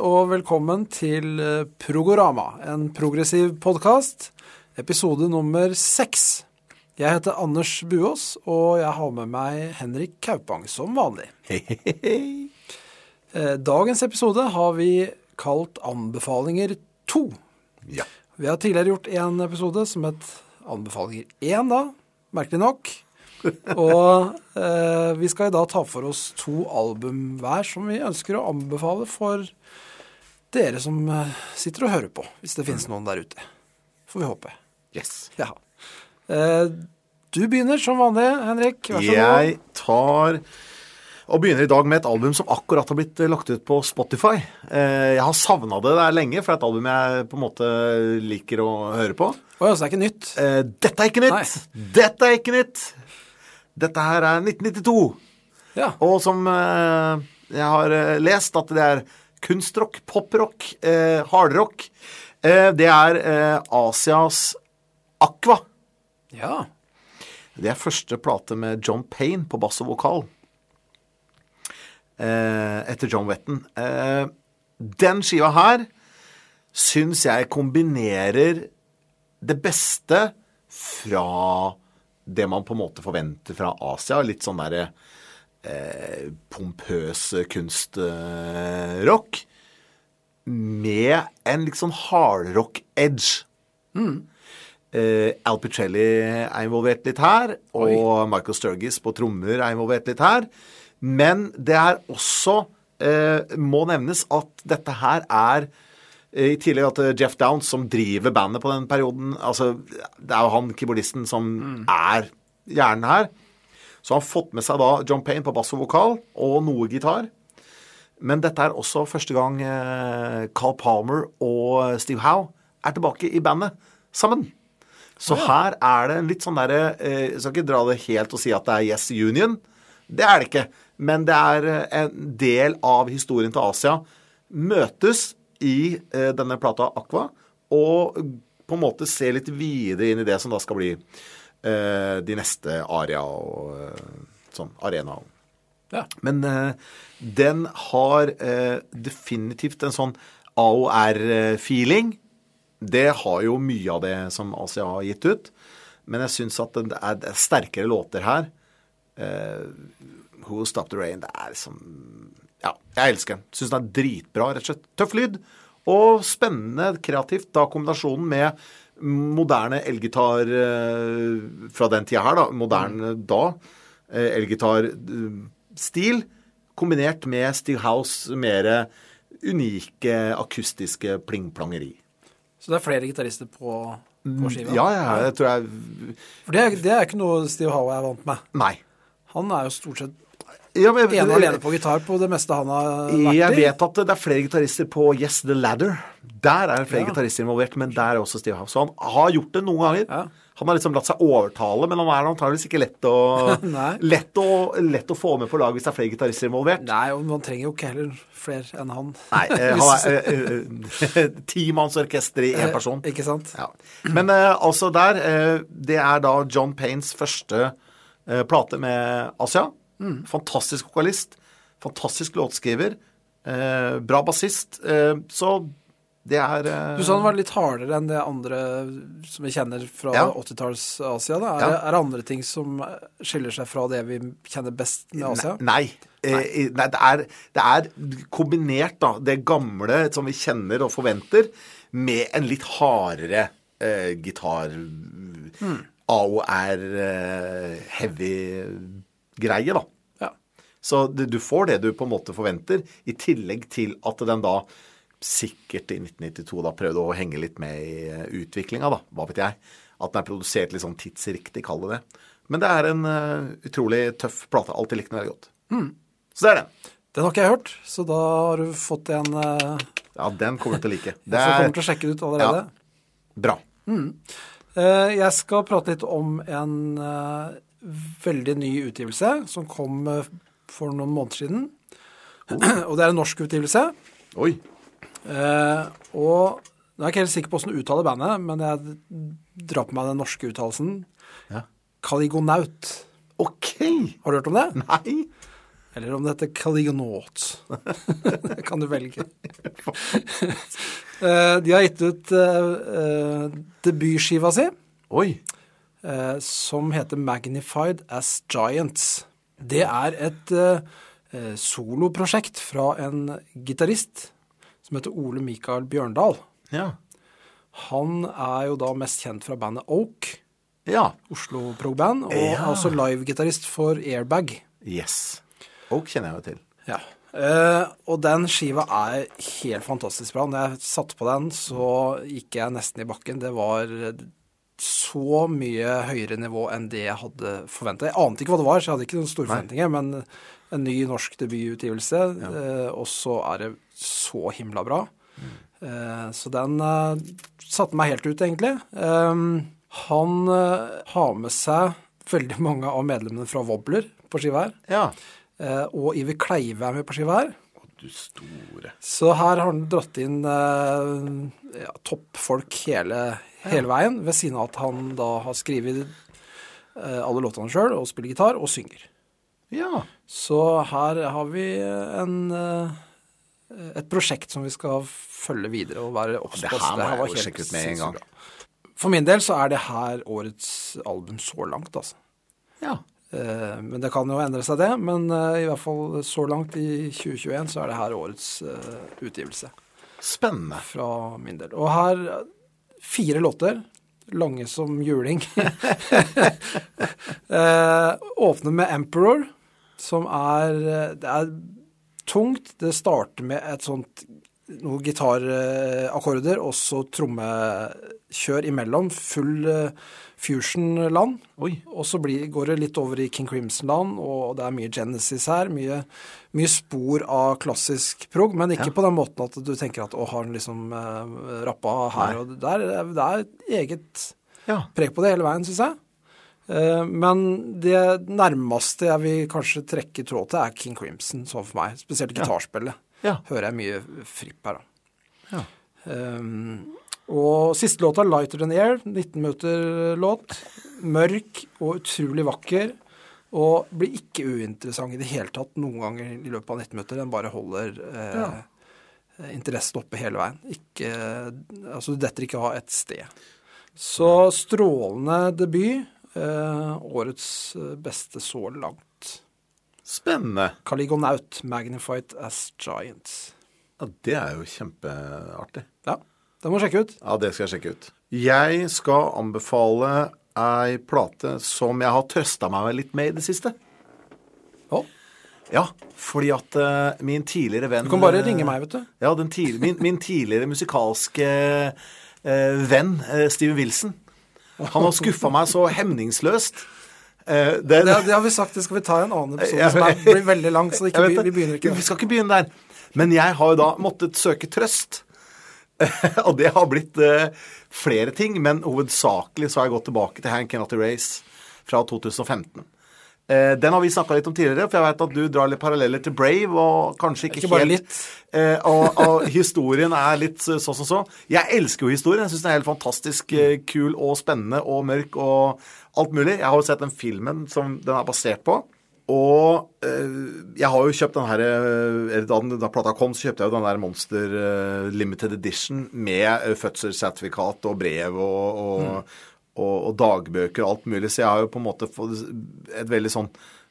Og velkommen til eh, Progorama, en progressiv podkast, episode nummer seks. Jeg heter Anders Buås, og jeg har med meg Henrik Kaupang som vanlig. Hei! Dagens episode har vi kalt Anbefalinger 2. Ja. Vi har tidligere gjort en episode som het Anbefalinger 1, da, merkelig nok. Og eh, vi skal i dag ta for oss to album hver som vi ønsker å anbefale for dere som eh, sitter og hører på, hvis det finnes noen der ute. Får vi håpe. Yes. Ja. Eh, du begynner som vanlig, Henrik. Vær så god. Jeg tar og begynner i dag med et album som akkurat har blitt eh, lagt ut på Spotify. Jeg har savna det der lenge, for det er et album jeg på en måte liker å høre på. Oi, ja, så det er ikke nytt? Dette er ikke nytt! Nei. Dette er ikke nytt! Dette her er 1992. Ja. Og som jeg har lest, at det er kunstrock, poprock, eh, hardrock. Eh, det er eh, Asias Aqua. ja. Det er første plate med John Payne på bass og vokal. Eh, etter John Wetton. Eh, den skiva her syns jeg kombinerer det beste fra det man på en måte forventer fra Asia. Litt sånn derre eh, pompøs kunstrock. med en litt sånn hardrock-edge. Eh, Al Picelli er involvert litt her, og Michael Sturgis på trommer er involvert litt her. Men det er også uh, Må nevnes at dette her er uh, I tillegg at Jeff Downs, som driver bandet på den perioden altså Det er jo han keyboardisten som er hjernen her. Så han har fått med seg da John Payne på bass og vokal, og noe gitar. Men dette er også første gang eh, Carl Palmer og Steve Howe er tilbake i bandet sammen. Så her er det en litt sånn derre eh, Jeg skal ikke dra det helt og si at det er Yes Union. Det er det ikke. Men det er eh, en del av historien til Asia møtes i denne plata Aqua, og på en måte se litt videre inn i det som da skal bli de neste aria og eh, sånn arena. ja. Men eh, den har eh, definitivt en sånn AOR-feeling. Det har jo mye av det som Asia har gitt ut. Men jeg syns at det er, er sterkere låter her. Eh, Who Stop The Rain Det er liksom Ja, jeg elsker den. Syns den er dritbra, rett og slett. Tøff lyd. Og spennende, kreativt. Da kombinasjonen med moderne elgitar eh, fra den tida her, da. Moderne da. Eh, Elgitarstil kombinert med Steve House mer unike akustiske plingplangeri. Så det er flere gitarister på, på skiva? Ja, ja, jeg tror jeg For det er, det er ikke noe Steve Howe er vant med. Nei. Han er jo stort sett Ja, men, ene alene på gitar på det meste han har vært Jeg vet at det er flere gitarister på Yes The Ladder. Der er flere Ja. gitarister involvert, men der er også Steve Howe. Så han har gjort det noen ganger. Ja. Han har liksom latt seg overtale, men han er antakeligvis ikke lett å, lett, å, lett å få med på lag hvis det er flere gitarister involvert. Nei, og man trenger jo ikke heller flere enn han. Nei, eh, han er eh, eh, timannsorkester i én person. Ikke sant? Ja. Men eh, altså der eh, Det er da John Paynes første eh, plate med Asia. Mm. Fantastisk vokalist. Fantastisk låtskriver. Eh, bra bassist. Eh, så det er eh, Du sa han var litt hardere enn det andre som vi kjenner fra Ja. 80-talls-Asia. da. Er, Ja. er det andre ting som skiller seg fra det vi kjenner best med Asia? Nei. Nei. i- nei det, er, det er kombinert, da, det gamle som vi kjenner og forventer, med en litt hardere eh, gitar mm. AOR eh, heavy greie, da. Ja. Så du får det du på en måte forventer, i tillegg til at den da sikkert i 1992 da prøvde å henge litt med i eh, utviklinga, da. Hva vet jeg. At den er produsert litt sånn tidsriktig, kall det det. Men det er en uh, utrolig tøff plate. Alltid likt den veldig godt. Så det er den. Den har ikke jeg hørt, så da har du fått en uh, Ja, den kommer du til å like. Det som kommer er til å sjekke den ut allerede. bra. Eh, jeg skal prate litt om en veldig ny utgivelse som kom eh, for noen måneder siden. og det er en norsk utgivelse. Oi. Eh, og nå er jeg ikke helt sikker på hvordan du uttaler bandet, men jeg drar på meg den norske uttalelsen. Ja. Kaligonaut. OK. Har du hørt om det? Nei. eller om det heter Kaligonaut. det kan du velge. Eh, de har gitt ut uh, debutskiva si, Oi. Uh, som heter Magnified as Giants. Det er et uh, soloprosjekt fra en gitarist som heter Ole Mikael Bjørndal. Ja. Han er jo da mest kjent fra bandet Oak, Ja. Oslo-progband, og Ja. også livegitarist for Airbag. Yes. Oak kjenner jeg jo til. Ja. Eh, og den skiva er helt fantastisk bra. Når jeg satte på den, så gikk jeg nesten i bakken. Det var så mye høyere nivå enn det jeg hadde forventa. Jeg ante ikke hva det var, så jeg hadde ikke noen store forventninger. Men en ny norsk debututgivelse, eh, og så er det så himla bra. Eh, så den eh, satte meg helt ut, egentlig. Eh, han har med seg veldig mange av medlemmene fra Wobbler på skiva her. Ja. Og Iver Kleive er med på skiva her. Du store. Så her har han dratt inn eh, ja, toppfolk hele, hele veien, ved siden av at han da har skrevet eh, alle låtene sjøl, og spiller gitar og synger. Ja. Så her har vi en, eh, et prosjekt som vi skal følge videre og være obs Det på. her må jeg jo sjekke ut med en gang. For min del så er det her årets album så langt, altså. Ja. Eh, Men det kan jo endre seg, det. Men eh, i hvert fall så langt i 2021 så er det her årets eh, utgivelse Spennende. fra min del. Og her fire låter. Lange som juling. åpner med 'Emperor', som er Det er tungt. Det starter med et sånt noen gitarakkorder og så trommekjør imellom. Full fusion-land. Og så går det litt over i King Crimson-land, og det er mye Genesis her. Mye, mye spor av klassisk prog, men ikke Ja. på den måten at du tenker at å, har den liksom eh, rappa her Nei. og der. Det er et eget Ja. preg på det hele veien, syns jeg. Eh, men det nærmeste jeg vil kanskje trekke tråd til, er King Crimson, sånn for meg. Spesielt gitarspillet. Ja. Hører jeg mye fripp her, da. Ja. Um, og siste låta, 'Lighter Than Air', 19 minutter låt. Mørk og utrolig vakker. Og blir ikke uinteressant i det hele tatt noen ganger i løpet av 19 minutter. Den bare holder eh, interessen oppe hele veien. Ikke, altså, du detter ikke av et sted. Så strålende debut. Eh, årets eh, beste så langt. Spennende. Caligonaut, magnified as giants. Ja, det er jo kjempeartig. Ja, den må du sjekke ut. Ja, det skal jeg sjekke ut. Jeg skal anbefale ei plate som jeg har trøsta meg litt med i det siste. Å, Ja, fordi at uh, min tidligere venn du kan bare eh, ringe meg, vet du. Ja, den tidlig, min, min tidligere musikalske uh, venn, uh, Steven Wilson, han har skuffa meg så hemningsløst. Eh, det, Det, det har vi sagt, det skal vi ta i en annen episode Ja, som er, blir veldig lang, så ikke, vi, vi begynner ikke Vi skal ikke begynne der. Men jeg har jo da måttet søke trøst. og det har blitt uh, flere ting, men hovedsakelig så har jeg gått tilbake til Hank Kennedy Race fra 2015. Uh, den har vi snakka litt om tidligere, for jeg vet at du drar litt paralleller til Brave, og kanskje ikke, Ikke helt litt. Uh, og, og historien er litt sånn som så. Jeg elsker jo historien. Jeg syns den er helt fantastisk eh, kul og spennende og mørk og alt mulig. Jeg har jo sett den filmen som den er basert på. Og eh, jeg har jo kjøpt den her eh, Da, den- da plata kom, så kjøpte jeg jo den der Monster eh, Limited Edition med fødselssertifikat og brev og, og, og, og dagbøker og alt mulig. Så jeg har jo på en måte fått et veldig sånn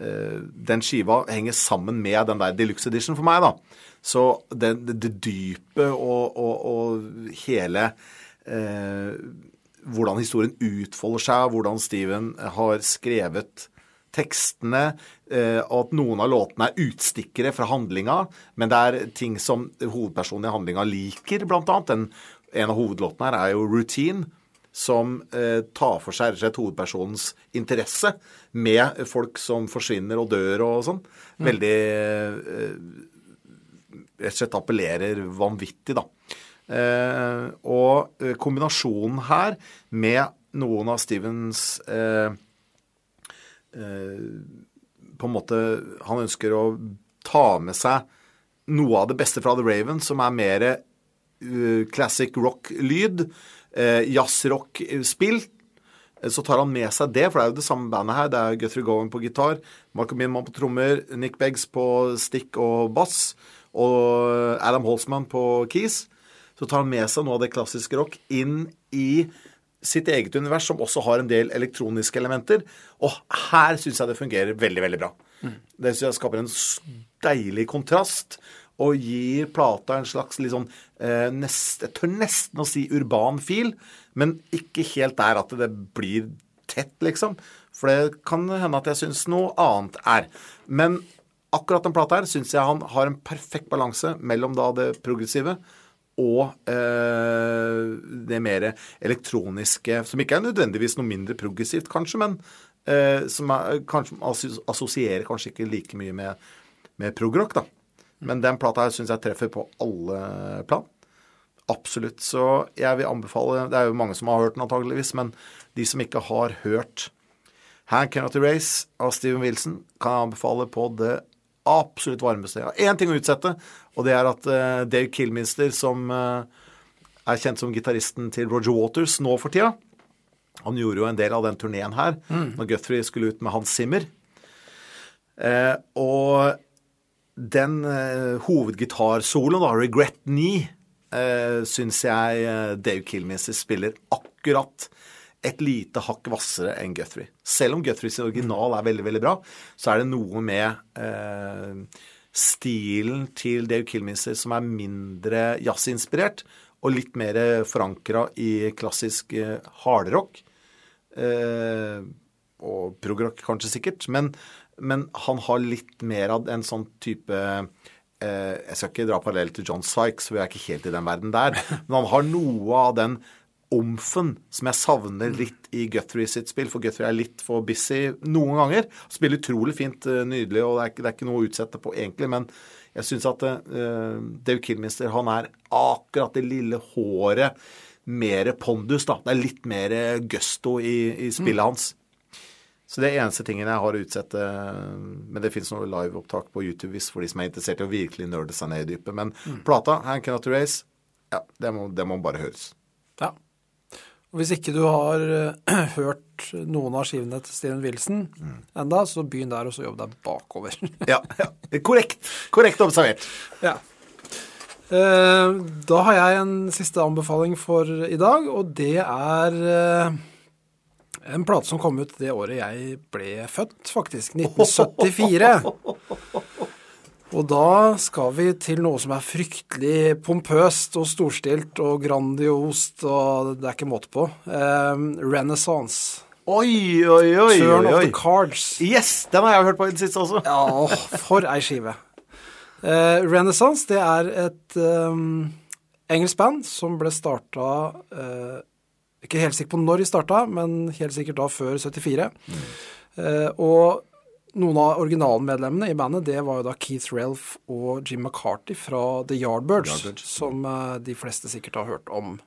Den skiva henger sammen med den der Deluxe Edition for meg, da. Så det, det, dypet og hele eh, Hvordan historien utfolder seg, hvordan Steven har skrevet tekstene, eh, og at noen av låtene er utstikkere fra handlinga, men det er ting som hovedpersonen i handlinga liker, blant annet. En, en av hovedlåtene her er jo Routine, som eh, tar for seg rett hovedpersonens interesse med folk som forsvinner og dør og sånn. Veldig eh, rett og slett appellerer vanvittig, da. Eh, og eh, kombinasjonen her med noen av Stevens eh, eh, På en måte Han ønsker å ta med seg noe av det beste fra The Raven, som er mer uh, classic rock-lyd, eh, jazzrock-spill, Eh, Så tar han med seg det, for det er jo det samme bandet her. Det er Guthrie Gowan på gitar, Marco Minman på trommer, Nick Beggs på stick og bass, og Adam Holzman på keys. Så tar han med seg noe av det klassiske rock inn i sitt eget univers, som også har en del elektroniske elementer. Og her syns jeg det fungerer veldig, veldig bra. Det synes jeg skaper en deilig kontrast. Og gir plata en slags litt sånn eh, nest, Jeg tør nesten å si urban fil, men ikke helt der at det blir tett, liksom. For det kan hende at jeg syns noe annet er. Men akkurat den plata her syns jeg han har en perfekt balanse mellom da det progressive og eh, det mer elektroniske, som ikke er nødvendigvis noe mindre progressivt, kanskje, men eh, som er, kanskje assosierer kanskje ikke like mye med, med progrock, da. Men den plata her syns jeg treffer på alle plan. Absolutt. Så jeg vil anbefale Det er jo mange som har hørt den antageligvis, men de som ikke har hørt Hand Cannot Erase av Steven Wilson, kan jeg anbefale på det absolutt varmeste. Jeg har én ting å utsette, og det er at eh, Dave Kilminster, som eh, er kjent som gitaristen til Roger Waters nå for tida Han gjorde jo en del av den turneen her, når Guthrie skulle ut med Hans Zimmer. Eh, og den eh, hovedgitarsoloen, da, 'Regret Knee', eh, syns jeg eh, Dave Kilminster spiller akkurat et lite hakk hvassere enn Guthrie. Selv om Guthrie sin original er veldig, veldig bra, så er det noe med eh, stilen til Dave Kilminster som er mindre jazzinspirert, og litt mer forankra i klassisk eh, hardrock. Eh, og progrock kanskje sikkert, men, men han har litt mer av en sånn type eh, Jeg skal ikke dra parallell til John Sykes, for vi er ikke helt i den verden der. Men han har noe av den omfen som jeg savner litt i Guthrie sitt spill, for Guthrie er litt for busy noen ganger. Spiller utrolig fint, eh, nydelig, og det er, ikke, det er ikke noe å utsette på egentlig, men jeg syns at uh, Dave Kilminster, han er akkurat det lille håret mer pondus, da. Det er litt mer gusto i, i spillet hans. Så det er eneste tingen jeg har å utsette. Men det fins noe liveopptak på YouTube hvis for de som er interessert i å virkelig nerde seg ned i dypet. Men plata, Hand Cannot Race, ja, det må, det må bare høres. Hvis ikke du har eh, hørt noen av skivene til Steven Wilson enda, så begynn der, og så jobb deg bakover. Ja, ja. Korrekt. Korrekt observert. ja. Eh, da har jeg en siste anbefaling for i dag, og det er eh, en plate som kom ut det året jeg ble født, faktisk. 1974. Og da skal vi til noe som er fryktelig pompøst og storstilt og grandiost, og det er ikke måte på. Eh, Renaissance. Oi, oi, oi. Turn oi, of oi. the Cards. Yes, den har jeg hørt på i det siste også. Ja, åh, for ei skive. Eh, Renaissance, det er et eh, engelsk band som ble starta eh, Ikke helt sikker på når de starta, men helt sikkert da før 74. Eh, og noen av originalmedlemmene i bandet, det var jo da Keith Relf og Jim McCarty fra The Yardbirds, Yardbirds. som uh, de fleste sikkert har hørt om.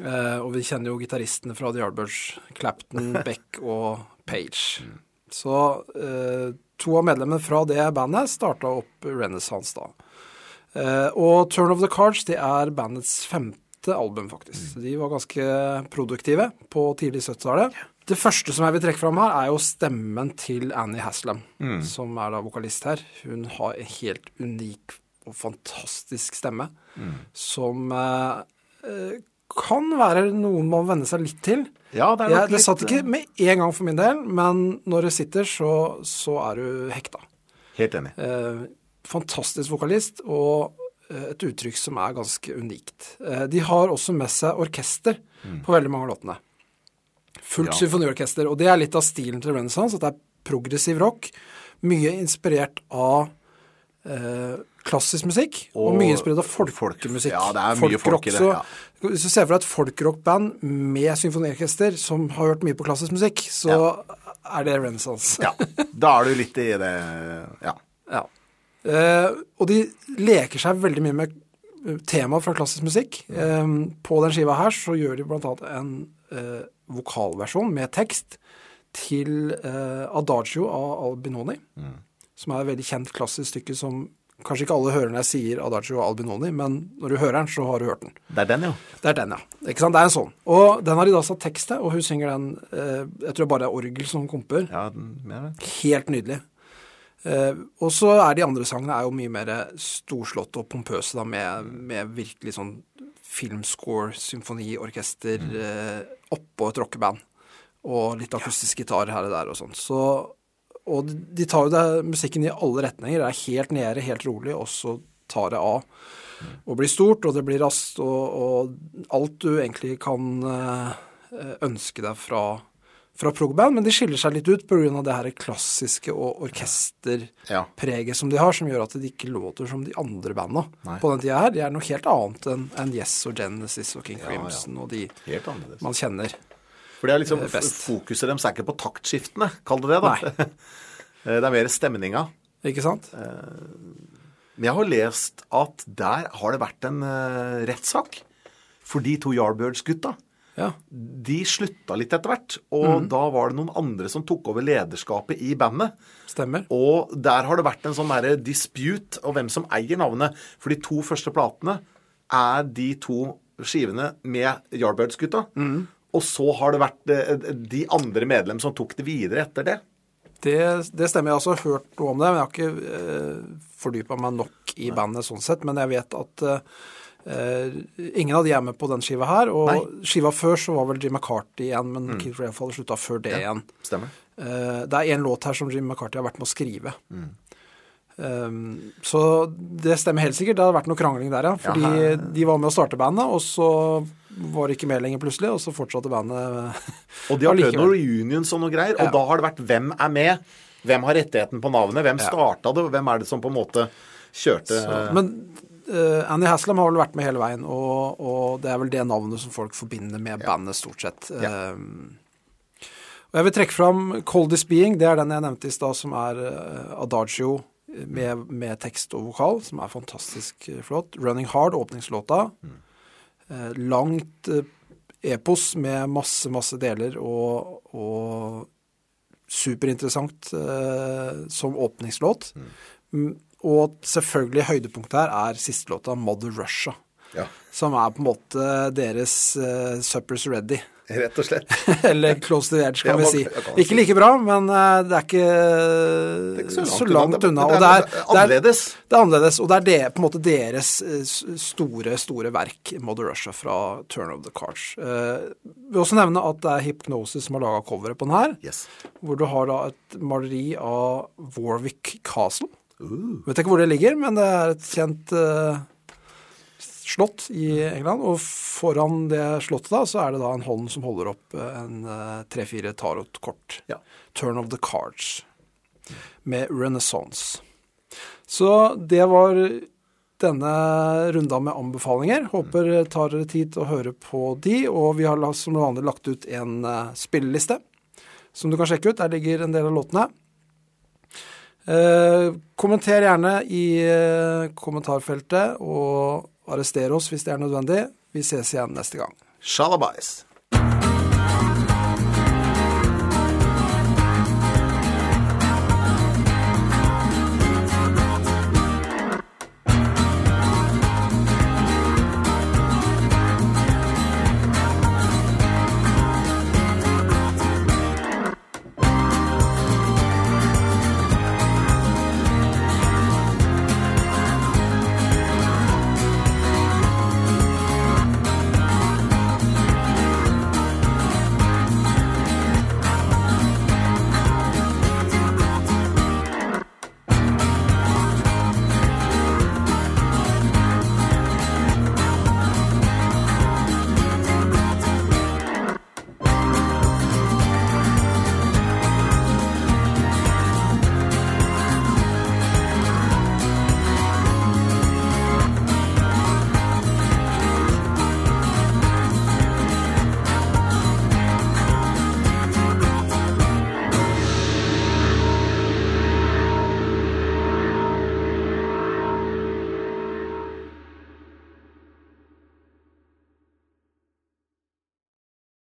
Uh, og vi kjenner jo gitaristene fra The Yardbirds, Clapton, Beck og Page. Så uh, to av medlemmene fra det bandet starta opp Renaissance da. Og Turn of the Cards det er bandets femte album, faktisk. Så de var ganske produktive på tidlig 70-tallet. Det første som jeg vil trekke fram her, er jo stemmen til Annie Haslam, som er da vokalist her. Hun har en helt unik og fantastisk stemme, som eh, eh, kan være noen man venner seg litt til. Ja, det er nok Ja, det satt ikke med en gang for min del, men når det sitter, så, så er du hekta. Helt enig. Eh, fantastisk vokalist og eh, et uttrykk som er ganske unikt. Eh, de har også med seg orkester på veldig mange av låtene. Fullt Ja. symfoniorkester. Og det er litt av stilen til Renaissance, at det er progressiv rock. Mye inspirert av eh, klassisk musikk, og, Og mye inspirert av folk- folkemusikk. ja, det er mye folk i det, så- ja. Hvis du ser for deg et folkrockband med symfoniorkester som har hørt mye på klassisk musikk, så er det Renaissance. Ja, da er du litt i det Ja. Ja. Eh, og de leker seg veldig mye med temaer fra klassisk musikk. Eh, på den skiva her så gjør de bl.a. en eh, vokalversjon med tekst til eh, Adagio av Albinoni. Som er et veldig kjent klassisk stykke som Kanskje ikke alle hører når jeg sier Adagio og Albinoni, men når du hører den, så har du hørt den. Det er den, jo. Det er den, ja. Ikke sant? Det er en sånn. Og den har de da satt tekst til, og hun synger den eh, Jeg tror det bare er orgel som komper. Ja, den, ja. Helt nydelig. Eh, og så er de andre sangene er jo mye mer storslåtte og pompøse, da, med, med virkelig sånn filmscore, symfoni, orkester eh, oppå et rockeband. Og litt akustisk gitar her og der og sånn. Så og de tar jo det, musikken i alle retninger. Det er helt nede, helt rolig, og så tar det av. Og blir stort, og det blir raskt, og, og alt du egentlig kan eh, ønske deg fra, fra progband. Men de skiller seg litt ut pga. det her klassiske og orkesterpreget som de har, som gjør at de ikke låter som de andre banda på den tida her. De er noe helt annet enn en Yes og Genesis og King Ja, ja. Crimson og de Helt man kjenner. For det er liksom, Eh, best. Fokuset deres er ikke på taktskiftene, kall det det, da. det er mer stemninga. Ikke sant? Men jeg har lest at der har det vært en rettssak for de to Yardbirds-gutta. Ja. De slutta litt etter hvert, og da var det noen andre som tok over lederskapet i bandet. Stemmer. Og der har det vært en sånn derre dispute om hvem som eier navnet. For de to første platene er de to skivene med Yardbirds-gutta. Og så har det vært eh, de andre medlem som tok det videre etter det. Det, det stemmer. Jeg har også hørt noe om det, men jeg har ikke eh, fordypa meg nok i bandet sånn sett. Men jeg vet at eh, ingen av de er med på den skiva her. Og Nei. skiva før så var vel Jim McCarty igjen, men Keith Rainfall slutta før det igjen. Stemmer. Uh, det er én låt her som Jim McCarty har vært med å skrive. Eh, så det stemmer helt sikkert. Det har vært noe krangling der, ja. Fordi Ja, de var med å starte bandet, og så var ikke med lenger plutselig, og så fortsatte bandet Og de har prøvd noen reunions og noe greier, og Ja. da har det vært hvem er med, hvem har rettigheten på navnet, hvem Ja. starta det, hvem er det som på en måte kjørte Så, men Annie Haslam har vel vært med hele veien, og, og det er vel det navnet som folk forbinder med bandet, stort sett. Ja. Eh, og jeg vil trekke fram Coldest Being, det er den jeg nevnte i stad, som er eh, Adagio med, med tekst og vokal, som er fantastisk eh, flott. Running Hard, åpningslåta. Eh, langt eh, epos med masse, masse deler, og, og superinteressant eh, som åpningslåt. Mm, Og selvfølgelig høydepunktet her er siste låta, 'Mother Russia'. Ja, Som er på en måte deres uh, 'Suppers Ready'. rett og slett. Eller 'Close to the Edge', kan vi si. Ikke like bra, men eh, det er ikke, Det er ikke så langt unna. Og Det det er, er, det, er, annerledes. det er annerledes. Og det er det, på en måte deres eh, store, store verk, 'Mother Russia', fra 'Turn of the Cards'. Uh, vil også nevne at det er Hypnosis som har laga coveret på den her. Yes. Hvor du har da et maleri av Warwick Castle. Uh, Vet ikke hvor det ligger, men det er et kjent uh, slott i England. Og foran det slottet da, så er det da en hånd som holder opp eh, en eh, tre-fire tarotkort. Ja. Turn of the Cards. Med Renaissance. Så det var denne runda med anbefalinger. Håper dere tar dere tid til å høre på de. Og vi har som vanlig lagt ut en spilleliste som du kan sjekke ut. Der ligger en del av låtene. Eh, kommenter gjerne i eh, kommentarfeltet, og arrester oss hvis det er nødvendig. Vi ses igjen neste gang. Shalabais.